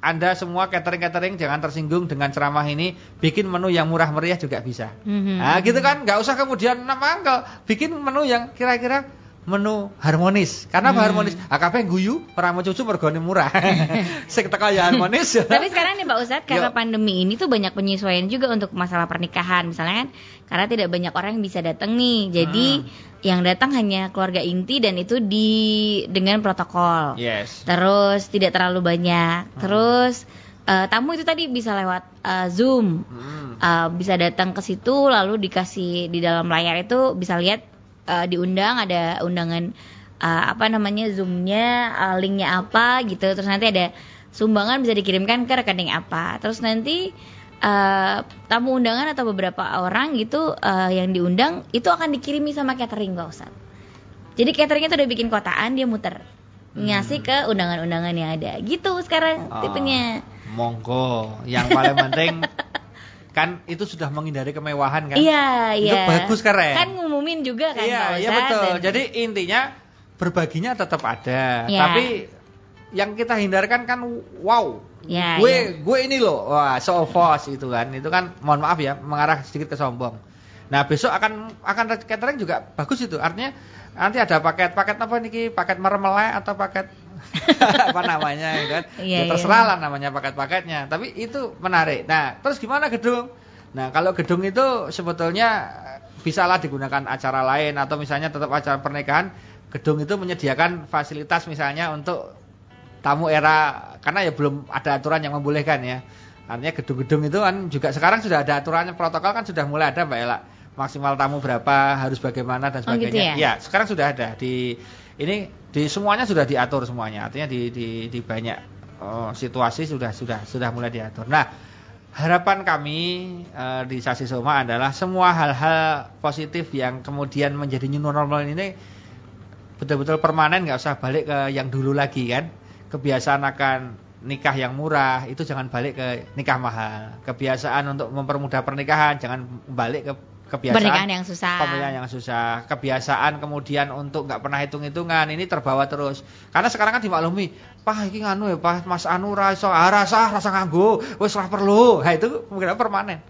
anda semua catering-catering jangan tersinggung dengan ceramah ini, bikin menu yang murah meriah juga bisa. Mm -hmm. Nah, gitu kan, nggak usah kemudian nama angkel, bikin menu yang kira-kira menu harmonis. Karena hmm. harmonis? AKP guyu, orang mau cucu mergone murah. Sing teko ya harmonis. Tapi sekarang nih Pak Ustadz, karena Yo. pandemi ini tuh banyak penyesuaian juga untuk masalah pernikahan. Misalnya kan karena tidak banyak orang yang bisa datang nih. Jadi hmm. yang datang hanya keluarga inti dan itu di dengan protokol. Yes. Terus tidak terlalu banyak. Hmm. Terus uh, tamu itu tadi bisa lewat uh, Zoom. Hmm. Uh, bisa datang ke situ lalu dikasih di dalam layar itu bisa lihat uh, diundang ada undangan uh, apa namanya zoomnya uh, linknya apa gitu. Terus nanti ada sumbangan bisa dikirimkan ke rekening apa. Terus nanti uh, tamu undangan atau beberapa orang gitu uh, yang diundang itu akan dikirimi sama catering gak usah jadi cateringnya tuh udah bikin kotaan dia muter. Ngasih ke undangan-undangan yang ada. Gitu sekarang oh, tipenya. monggo. Yang paling penting kan itu sudah menghindari kemewahan kan? Iya, iya. Itu bagus keren. Kan ngumumin juga kan Iya, iya betul. Dan... Jadi intinya berbaginya tetap ada, ya. tapi yang kita hindarkan kan wow. Ya, gue ya. gue ini loh, wah so false itu kan. Itu kan mohon maaf ya, mengarah sedikit ke sombong. Nah, besok akan akan catering juga bagus itu. Artinya nanti ada paket paket apa nih paket meremelai atau paket apa namanya ya kan. Iya, ya, terserah lah namanya paket-paketnya. Tapi itu menarik. Nah, terus gimana gedung? Nah, kalau gedung itu sebetulnya bisalah digunakan acara lain atau misalnya tetap acara pernikahan, gedung itu menyediakan fasilitas misalnya untuk tamu era karena ya belum ada aturan yang membolehkan ya. Artinya gedung-gedung itu kan juga sekarang sudah ada aturannya protokol kan sudah mulai ada Mbak Ella. Maksimal tamu berapa, harus bagaimana dan sebagainya. Oh gitu ya? ya, sekarang sudah ada di ini di semuanya sudah diatur semuanya artinya di di, di banyak oh, situasi sudah sudah sudah mulai diatur nah harapan kami uh, di Sasi Soma adalah semua hal-hal positif yang kemudian menjadi new normal ini betul-betul permanen nggak usah balik ke yang dulu lagi kan. Kebiasaan akan nikah yang murah itu jangan balik ke nikah mahal. Kebiasaan untuk mempermudah pernikahan jangan balik ke kebiasaan Pernikahan yang susah. pernikahan yang susah. Kebiasaan kemudian untuk nggak pernah hitung-hitungan ini terbawa terus. Karena sekarang kan dimaklumi, "Pah iki nganu ya, Pah, Mas Anu ra iso ah, rasa rasa nganggo, wis ora perlu." Nah, itu mungkin permanen.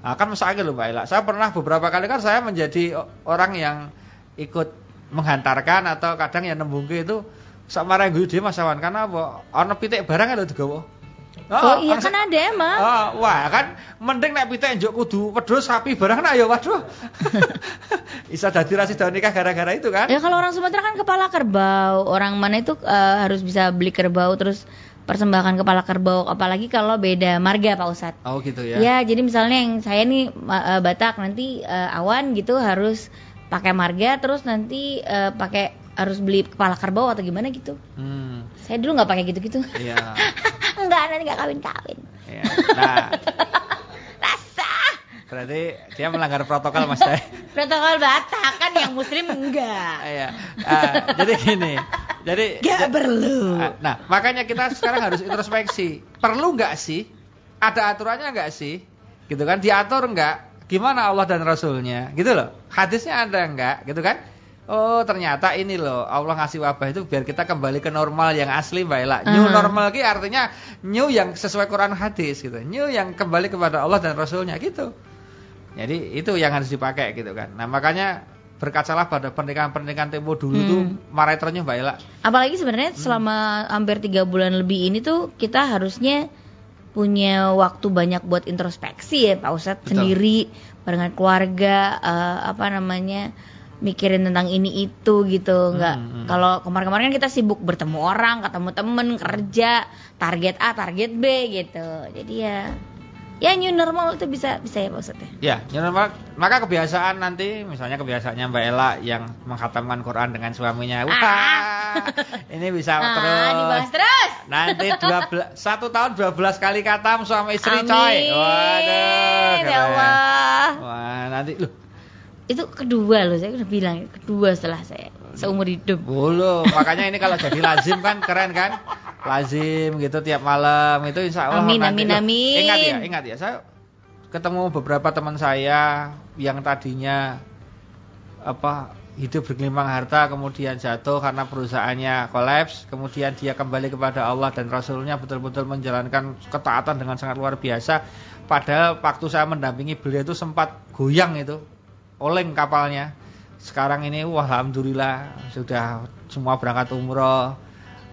Nah, kan misalnya loh Mbak Ela, saya pernah beberapa kali kan saya menjadi orang yang ikut menghantarkan atau kadang yang nembungke itu sama orang gue dia Mas Awan karena apa? Ana pitik barang lho digawa. Oh, iya ana kan ada emang. Oh, wah kan mending nek pitik njuk kudu wedhus sapi barang kan ayo waduh. Bisa dadi ra sida nikah gara-gara itu kan? Ya kalau orang Sumatera kan kepala kerbau, orang mana itu eh, harus bisa beli kerbau terus persembahkan kepala kerbau, apalagi kalau beda marga Pak Ustadz. Oh gitu ya. Ya, jadi misalnya yang saya nih eh, Batak nanti eh, awan gitu harus pakai marga terus nanti eh, pakai harus beli kepala kerbau atau gimana gitu. Hmm, Saya dulu nggak pakai gitu-gitu. iya. Enggak, nanti nggak kawin-kawin. iya. Nah, Rasa berarti dia melanggar protokol Mas Teh. protokol Batak kan yang muslim enggak. Iya. Ah, jadi gini. Jadi Gak perlu. Ah, Nah, makanya kita sekarang harus introspeksi. Perlu nggak sih? Ada aturannya nggak sih? Gitu kan? Diatur nggak? Gimana Allah dan Rasulnya? Gitu loh. Hadisnya ada nggak? Gitu kan? Oh ternyata ini loh Allah ngasih wabah itu biar kita kembali ke normal yang asli Mbak Ela. New Hmm. normal ki artinya new yang sesuai Quran hadis gitu. New yang kembali kepada Allah dan Rasulnya gitu. Jadi itu yang harus dipakai gitu kan. Nah makanya berkacalah pada pernikahan-pernikahan tempo dulu Hmm. tuh maratonnya Mbak Ela. Apalagi sebenarnya selama hampir tiga bulan lebih ini tuh kita harusnya punya waktu banyak buat introspeksi ya Pak Ustadz Betul. sendiri barengan keluarga eh, apa namanya mikirin tentang ini itu gitu nggak Hmm, hmm. kalau kemarin-kemarin kan kita sibuk bertemu orang ketemu temen kerja target A target B gitu jadi ya ya new normal itu bisa bisa ya Ustadz ya new normal. Maka kebiasaan nanti, misalnya kebiasaannya Mbak Ela yang menghatamkan Quran dengan suaminya, wah, ini bisa ah terus. dibahas terus Nanti 12, satu tahun 12 kali katam suami istri Amin. coy. Waduh. ya. Allah Wah, nanti loh, itu kedua loh saya udah bilang kedua setelah saya seumur hidup Bulu, makanya ini kalau jadi lazim kan keren kan? Lazim gitu tiap malam itu insya Allah Amin, nanti- amin, Loh, amin. Ingat ya, ingat ya. Saya ketemu beberapa teman saya yang tadinya apa hidup bergelimang harta kemudian jatuh karena perusahaannya kolaps kemudian dia kembali kepada Allah dan Rasulnya betul-betul menjalankan ketaatan dengan sangat luar biasa padahal waktu saya mendampingi beliau itu sempat goyang itu oleng kapalnya. Sekarang ini wah alhamdulillah sudah semua berangkat umroh.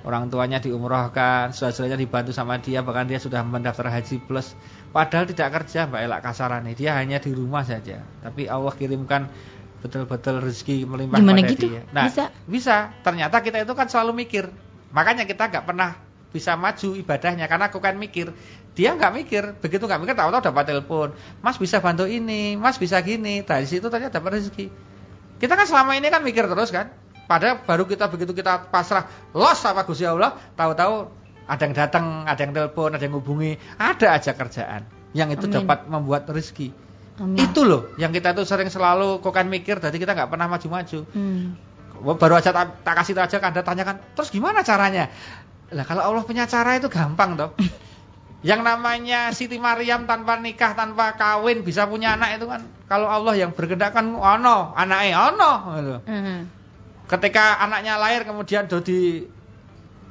Orang tuanya diumrohkan saudara-saudaranya dibantu sama dia bahkan dia sudah mendaftar haji plus. Padahal tidak kerja Mbak Elak kasarannya. Dia hanya di rumah saja. Tapi Allah kirimkan betul-betul rezeki melimpah Gimana pada gitu? dia. Nah Bisa? bisa. Ternyata kita itu kan selalu mikir. Makanya kita nggak pernah bisa maju ibadahnya karena aku kan mikir dia nggak mikir. Begitu nggak mikir tahu-tahu dapat telepon. Mas bisa bantu ini mas bisa gini. Dari situ ternyata dapat rezeki. Kita kan selama ini kan mikir terus kan. Padahal baru kita begitu kita pasrah los sama Gusti Allah tahu-tahu ada yang datang ada yang telepon ada yang hubungi ada aja kerjaan yang itu Amin. dapat membuat rezeki. Amin. itu loh yang kita tuh sering selalu kok kan mikir tadi kita nggak pernah maju-maju. Hmm. baru aja tak, tak kasih aja kan Anda tanyakan terus gimana caranya? Lah kalau Allah punya cara itu gampang toh yang namanya Siti Maryam tanpa nikah tanpa kawin bisa punya anak itu kan kalau Allah yang berkehendak kan ono anaknya ono gitu. Hmm. ketika anaknya lahir kemudian do di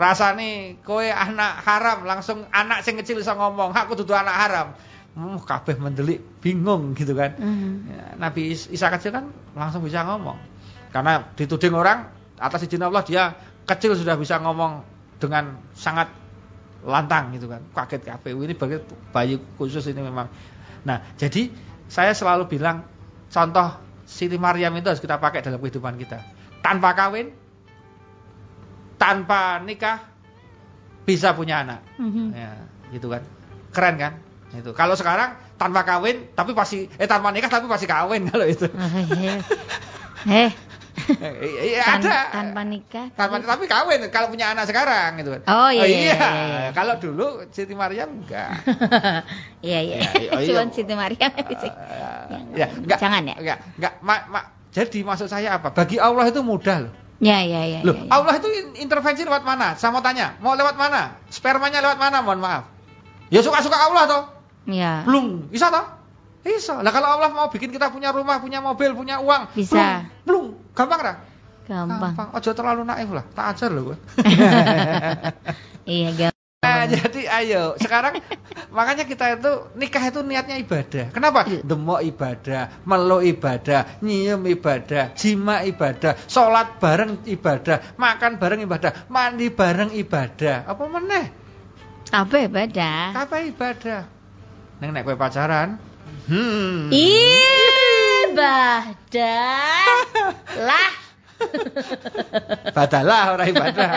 rasani kowe anak haram langsung anak sing kecil bisa ngomong aku dudu anak haram hmm, kabeh mendelik bingung gitu kan Hmm. Ya, Nabi Is- Isa kecil kan langsung bisa ngomong. Karena dituding orang atas izin Allah dia kecil sudah bisa ngomong dengan sangat lantang gitu kan. Kaget kabeh. Ini bagi bayi khusus ini memang. Nah, jadi saya selalu bilang contoh Siti Maryam itu harus kita pakai dalam kehidupan kita. Tanpa kawin, tanpa nikah bisa punya anak. Mhm. Ya, gitu kan. Keren kan? Itu. Kalau sekarang tanpa kawin tapi pasti eh tanpa nikah tapi pasti kawin kalau itu. Eh, Iya tan- ada. tanpa nikah Tanpa tapi kawin kalau punya anak sekarang gitu kan. Oh, iya, iya, iya, iya. Kalau dulu Siti Maryam enggak. iya iya Ya, iya, iya. cuman Siti Maryam bisa ya, enggak. jangan ya Enggak, enggak. Ma- ma- jadi maksud saya apa? Bagi Allah itu mudah loh. Ya, ya, ya. Loh, ya, ya. Allah itu in- intervensi lewat mana? Saya mau tanya, mau lewat mana? Spermanya lewat mana? Mohon maaf. Ya suka-suka Allah toh. Ya. Belum, bisa toh? Bisa. Lah kalau Allah mau bikin kita punya rumah, punya mobil, punya uang, Bisa. Belum, belum. Gampang ra? Gampang. Ojo terlalu naif lah. Tak ajar loh gue. Iya, gampang. Nah, jadi ayo sekarang makanya kita itu nikah itu niatnya ibadah. Kenapa? Iya. Demok ibadah, meluk ibadah, nyium ibadah, jima ibadah, sholat bareng ibadah, makan bareng ibadah, mandi bareng ibadah. Apa meneh? Apa beda? Apa ibadah? Neng nek kowe pacaran, hmm. Ibadah. Lah. Badalah orang ibadah.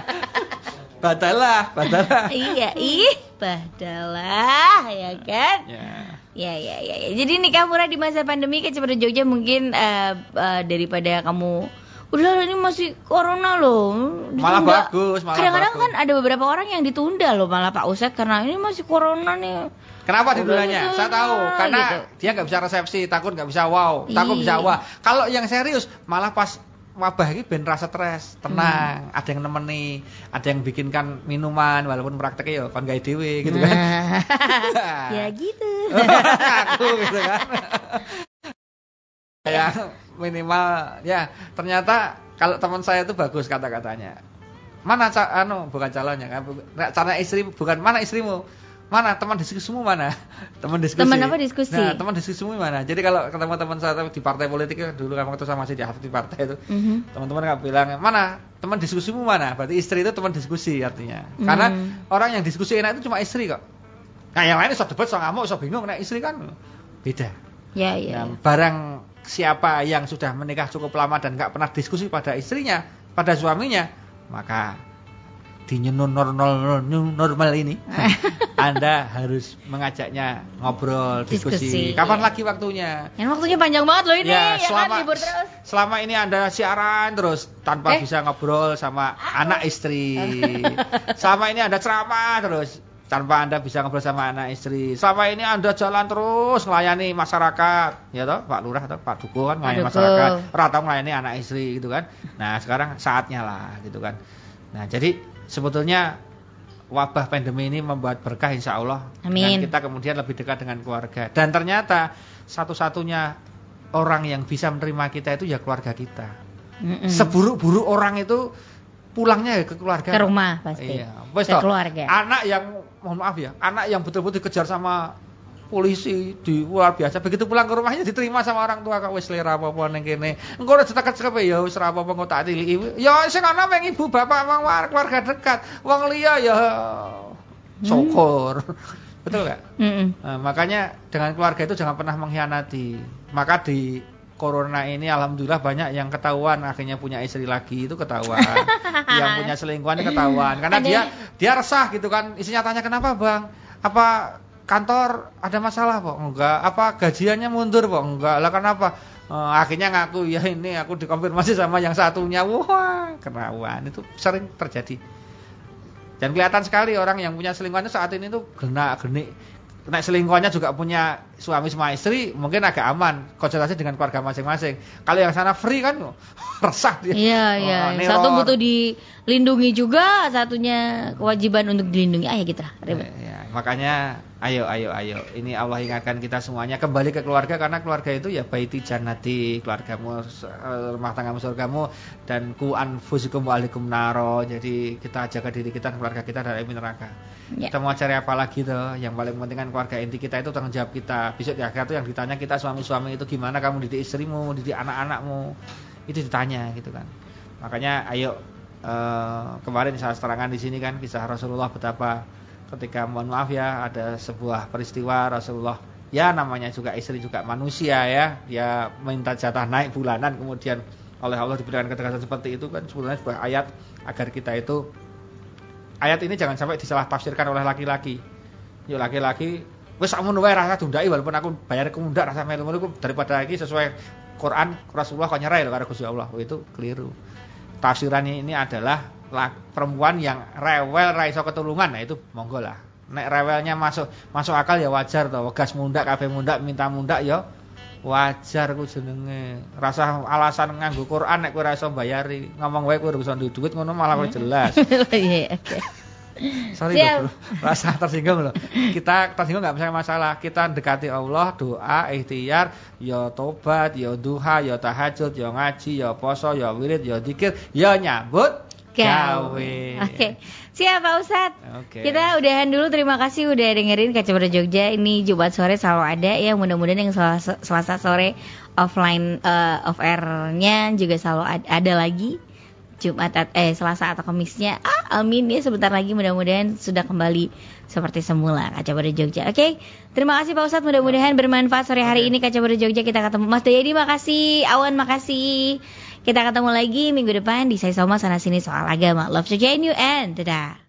Badalah, badalah. iya, ibadalah, ya kan? Ya. Ya, ya, ya, ya. Jadi nikah murah di masa pandemi kan Cipta Jogja mungkin eh, eh, daripada kamu udah ini masih corona loh. Malah ditunda." bagus, malah Kadang-kadang kan ada beberapa orang yang ditunda loh malah Pak Ustadz karena ini masih corona nih. Kenapa gitu, Saya tahu karena gitu. dia nggak bisa resepsi, takut nggak bisa wow, takut Iya. bisa wah. Kalau yang serius malah pas wabah ini ben rasa stres, tenang, ada yang nemeni, ada yang bikinkan minuman walaupun prakteknya ya kon gawe dhewe gitu kan. Nah, ya gitu. Aku gitu kan. ya minimal ya ternyata kalau teman saya itu bagus kata-katanya. Mana ca anu bukan calonnya kan, cara istri bukan mana istrimu? Mana teman diskusimu mana? Teman diskusi. Teman apa diskusi? Nah, teman diskusimu mana? Jadi kalau ketemu teman saya di partai politik ya, dulu kan waktu saya masih di di partai itu, Mhm. teman-teman bilang mana teman diskusimu mana? Berarti istri itu teman diskusi artinya. Karena Hmm. orang yang diskusi enak itu cuma istri kok. Nah yang lain iso debat, iso ngamuk, iso bingung. Nah istri kan beda. Ya, ya. Nah, barang siapa yang sudah menikah cukup lama dan nggak pernah diskusi pada istrinya, pada suaminya, maka di new normal, new normal ini Anda harus mengajaknya ngobrol, diskusi. Diskusi, Kapan lagi waktunya? Yang waktunya panjang banget loh ini, ya, ya, kan selama libur terus. selama ini Anda siaran terus tanpa Eh. bisa ngobrol sama anak istri. selama ini Anda ceramah terus tanpa Anda bisa ngobrol sama anak istri. Selama ini Anda jalan terus melayani masyarakat, ya toh, Pak Lurah atau Pak Duko kan melayani Duko. masyarakat, rata melayani anak istri gitu kan. Nah, sekarang saatnya lah gitu kan. Nah, jadi sebetulnya wabah pandemi ini membuat berkah insya Allah. Amin. Dan kita kemudian lebih dekat dengan keluarga. Dan ternyata satu-satunya orang yang bisa menerima kita itu ya keluarga kita. Mm-mm. Seburuk-buruk orang itu pulangnya ya ke keluarga. Ke rumah pasti. Iya. Ke toh, keluarga. Anak yang mohon maaf ya, anak yang betul-betul dikejar sama polisi di luar biasa begitu pulang ke rumahnya diterima sama orang tua kok wis lera apa-apa ning kene engko ora ditekat sekepe ya wis ora apa-apa engko tak tiliki ya sing ana meng ibu bapak wong war- keluarga dekat wong liya ya syukur betul nggak. Nah, makanya dengan keluarga itu jangan pernah mengkhianati. Maka di corona ini alhamdulillah banyak yang ketahuan akhirnya punya istri lagi itu ketahuan. yang punya selingkuhan ketahuan karena Ada- dia dia resah gitu kan. Istrinya tanya kenapa, Bang? Apa kantor ada masalah, Pak? Enggak. Apa gajiannya mundur, Pak? Enggak. Lah kenapa? Eh, akhirnya ngaku ya ini aku dikonfirmasi sama yang satunya. Wah, kerawan itu sering terjadi. Dan kelihatan sekali orang yang punya selingkuhan itu saat ini tuh genak genik. Nek selingkuhannya juga punya suami sama istri, mungkin agak aman konsultasi dengan keluarga masing-masing. Kalau yang sana free kan resah dia. Iya, Oh, iya. neror. Satu butuh dilindungi juga, satunya kewajiban untuk dilindungi. Ah ya gitu lah, ribet. Ya, ya, makanya ayo ayo ayo. Ini Allah ingatkan kita semuanya kembali ke keluarga karena keluarga itu ya baiti jannati, keluargamu rumah tanggamu surgamu dan ku anfusikum wa alikum naro. Jadi kita jaga diri kita dan keluarga kita dari api neraka. Ya. Kita mau cari apa lagi tuh? Yang paling penting kan keluarga inti kita itu tanggung jawab kita. Besok di akhirat tuh yang ditanya kita suami-suami itu gimana kamu didik istrimu, didik anak-anakmu. Itu ditanya gitu kan. Makanya ayo eh, kemarin saya terangkan di sini kan kisah Rasulullah betapa ketika mohon maaf ya ada sebuah peristiwa Rasulullah ya namanya juga istri juga manusia ya dia minta jatah naik bulanan kemudian oleh Allah diberikan ketegasan seperti itu kan sebenarnya sebuah ayat agar kita itu ayat ini jangan sampai disalah tafsirkan oleh laki-laki. Yuk laki-laki wis sakmono wae rasa tundai walaupun aku bayar kemundak rasa melu-melu daripada iki sesuai Quran Rasulullah kok nyerai lho karo Allah. Oh, itu keliru. Tafsirannya ini adalah la- perempuan yang rewel ra iso ketulungan nah itu monggo lah nek rewelnya masuk masuk akal ya wajar toh wegas mundak kabeh mundak minta mundak ya wajar ku jenenge. Rasa alasan nganggo Quran nek kowe ora iso bayari. Ngomong wae kowe ora bisa duit ngono malah kowe jelas. Iya, oke. Sorry loh, bro. rasa tersinggung loh. Kita tersinggung nggak bisa masalah. Kita dekati Allah, doa, ikhtiar, ya tobat, ya duha, ya tahajud, ya ngaji, ya poso, ya wirid, ya dikir, ya nyambut gawe. Oke. Siap Pak Ustadz. Oke. Kita udahan dulu. Terima kasih udah dengerin Kacamata Jogja. Ini Jumat sore selalu ada ya. Mudah-mudahan yang selasa, Selasa sore offline eh, off air-nya juga selalu ad- ada lagi. Jumat at- eh Selasa atau Kamisnya. Ah, amin ya sebentar lagi mudah-mudahan sudah kembali seperti semula Kacamata Jogja. Oke. Terima kasih Pak Ustadz. Mudah-mudahan bermanfaat sore hari Oke. ini Kacamata Jogja kita ketemu. Mas Dayadi makasih. Awan makasih. Kita ketemu lagi minggu depan di Saya Soma sana sini soal agama. Love to join you and dadah.